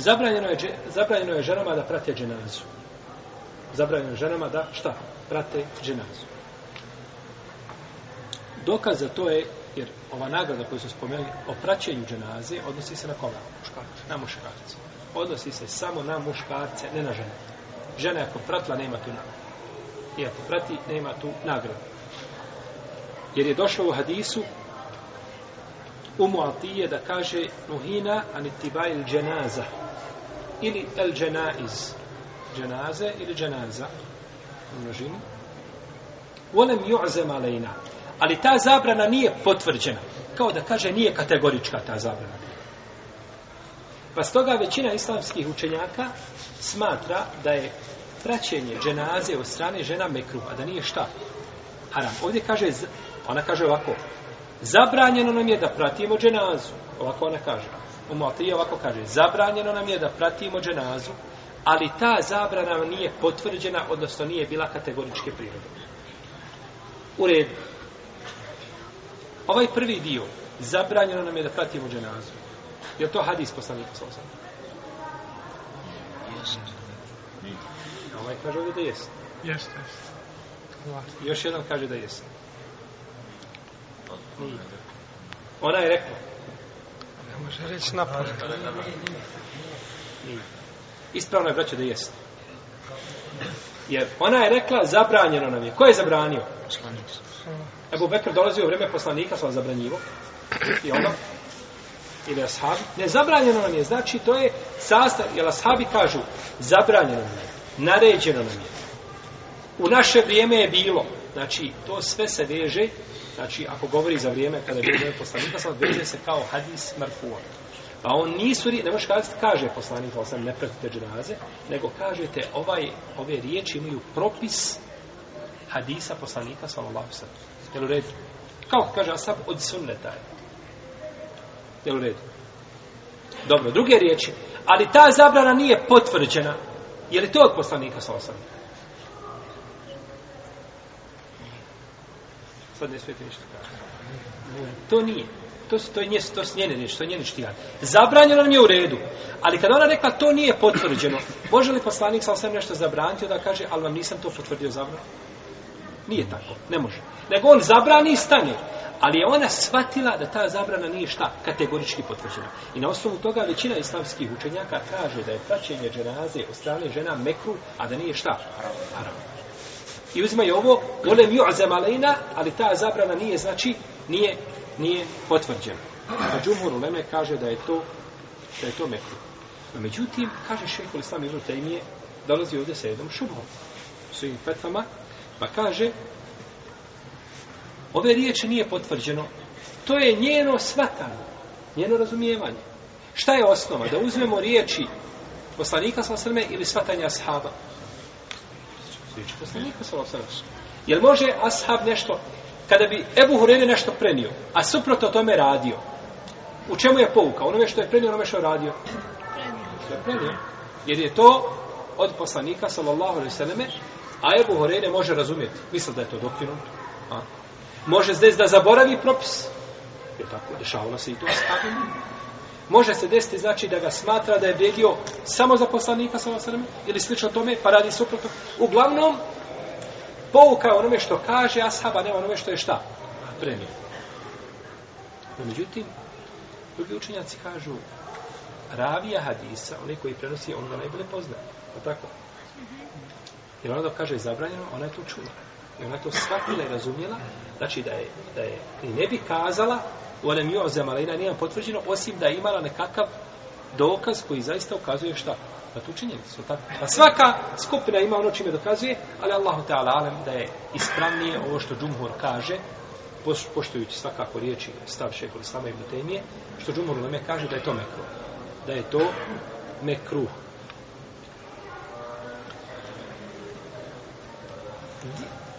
Zabranjeno je, zabranjeno je ženama da prate dženazu. Zabranjeno je ženama da šta? Prate dženazu. Dokaz za to je, jer ova nagrada koju su spomenuli o praćenju dženaze, odnosi se na koga? Muškarce. Na muškarce. Odnosi se samo na muškarce, ne na žene. Žena ako pratila, nema tu nagradu. I ako prati, nema tu nagradu. Jer je došlo u hadisu umu Atije da kaže nuhina anitiba il dženaza ili el dženaiz dženaze ili dženaza u množini volem ju'zem alejna ali ta zabrana nije potvrđena kao da kaže nije kategorička ta zabrana pa stoga većina islamskih učenjaka smatra da je praćenje dženaze od strane žena mekruh, a da nije šta haram ovdje kaže, ona kaže ovako Zabranjeno nam je da pratimo dženazu. Ovako ona kaže. Umotri ovako kaže. Zabranjeno nam je da pratimo dženazu, ali ta zabrana nije potvrđena, odnosno nije bila kategoričke prirode. U redu. Ovaj prvi dio. Zabranjeno nam je da pratimo dženazu. Je to hadis poslanik sa osam? Jeste. Ovaj kaže ovdje da jeste. Jeste. Još jednom kaže da jeste. Ona je rekla. Ne može reći napolje. Ispravno je, braće, da jeste. Jer ona je rekla, zabranjeno nam je. Ko je zabranio? Ebu Bekr dolazi u vreme poslanika, sva zabranjivo. I ona, ili ashabi. Ne, zabranjeno nam je. Znači, to je sastav, jer ashabi kažu, zabranjeno nam je. Naređeno nam je. U naše vrijeme je bilo. Znači, to sve se veže, znači, ako govori za vrijeme kada je bio poslanika, sam veže se kao hadis marfuo. A pa on nisu, ne možeš kazati, kaže poslanik, ali sam ne pratite dženaze, nego kažete, ovaj, ove riječi imaju propis hadisa poslanika, sallallahu sallam. Jel u redu? Kao kaže Asab, od sunneta je. Jel u redu? Dobro, druge riječi. Ali ta zabrana nije potvrđena. Je li to od poslanika, sallallahu sallam? sad ne smijete ništa To nije. To, to je nje, to s njene nešto, njene štijan. Zabranjeno nam je u redu. Ali kada ona rekla to nije potvrđeno, može li poslanik sa osam nešto zabranti da kaže, ali vam nisam to potvrdio zabran? Nije tako, ne može. Nego on zabrani i stane. Ali je ona shvatila da ta zabrana nije šta kategorički potvrđena. I na osnovu toga većina islamskih učenjaka kaže da je praćenje dženaze u strane žena mekru, a da nije šta? Haram. Haram. I uzimaju ovo, vole mi uazem alejna, ali ta zabrana nije, znači, nije, nije potvrđena. A Džumhur Uleme kaže da je to, da je to mekru. A međutim, kaže šeho l'islam Ibn Taymije, dolazi ovdje sa jednom šubom, svojim petvama, pa kaže, ove riječi nije potvrđeno, to je njeno svatanje, njeno razumijevanje. Šta je osnova? Da uzmemo riječi poslanika sa sveme ili svatanja sahaba? poslanika sallallahu Jel može ashab nešto kada bi Ebu Hurere nešto prenio, a suprotno tome radio? U čemu je pouka? Onome što je prenio, onome što je radio? Što je prenio. Jer je to od poslanika sallallahu alejhi ve selleme, a Ebu Hurere može razumjeti, misle da je to dokinut. A može zdes da zaboravi propis. Je tako, dešavalo se i to s može se desiti znači da ga smatra da je vrijedio samo za poslanika sa osrme ili slično tome, pa radi suprotno. Uglavnom, pouka je onome što kaže ashaba, ne onome što je šta? Premijer. No, međutim, drugi učenjaci kažu ravija hadisa, onaj koji prenosi, on ga najbolje pozna. Pa tako? Mhm. Jer ona dok kaže zabranjeno, ona je to čula. I ona je to shvatila i razumjela, znači da je, da je i ne bi kazala ولم يعزم علينا نيام potvrđeno osim da je imala nekakav dokaz koji zaista ukazuje šta na tu činjenicu. Tako. A pa svaka skupina ima ono čime dokazuje, ali Allahu Teala alem da je ispravnije ovo što Džumhur kaže, poštujući svakako riječi stav šeho Islama i Butemije, što Džumhur nam kaže da je to mekruh. Da je to mekruh. Di,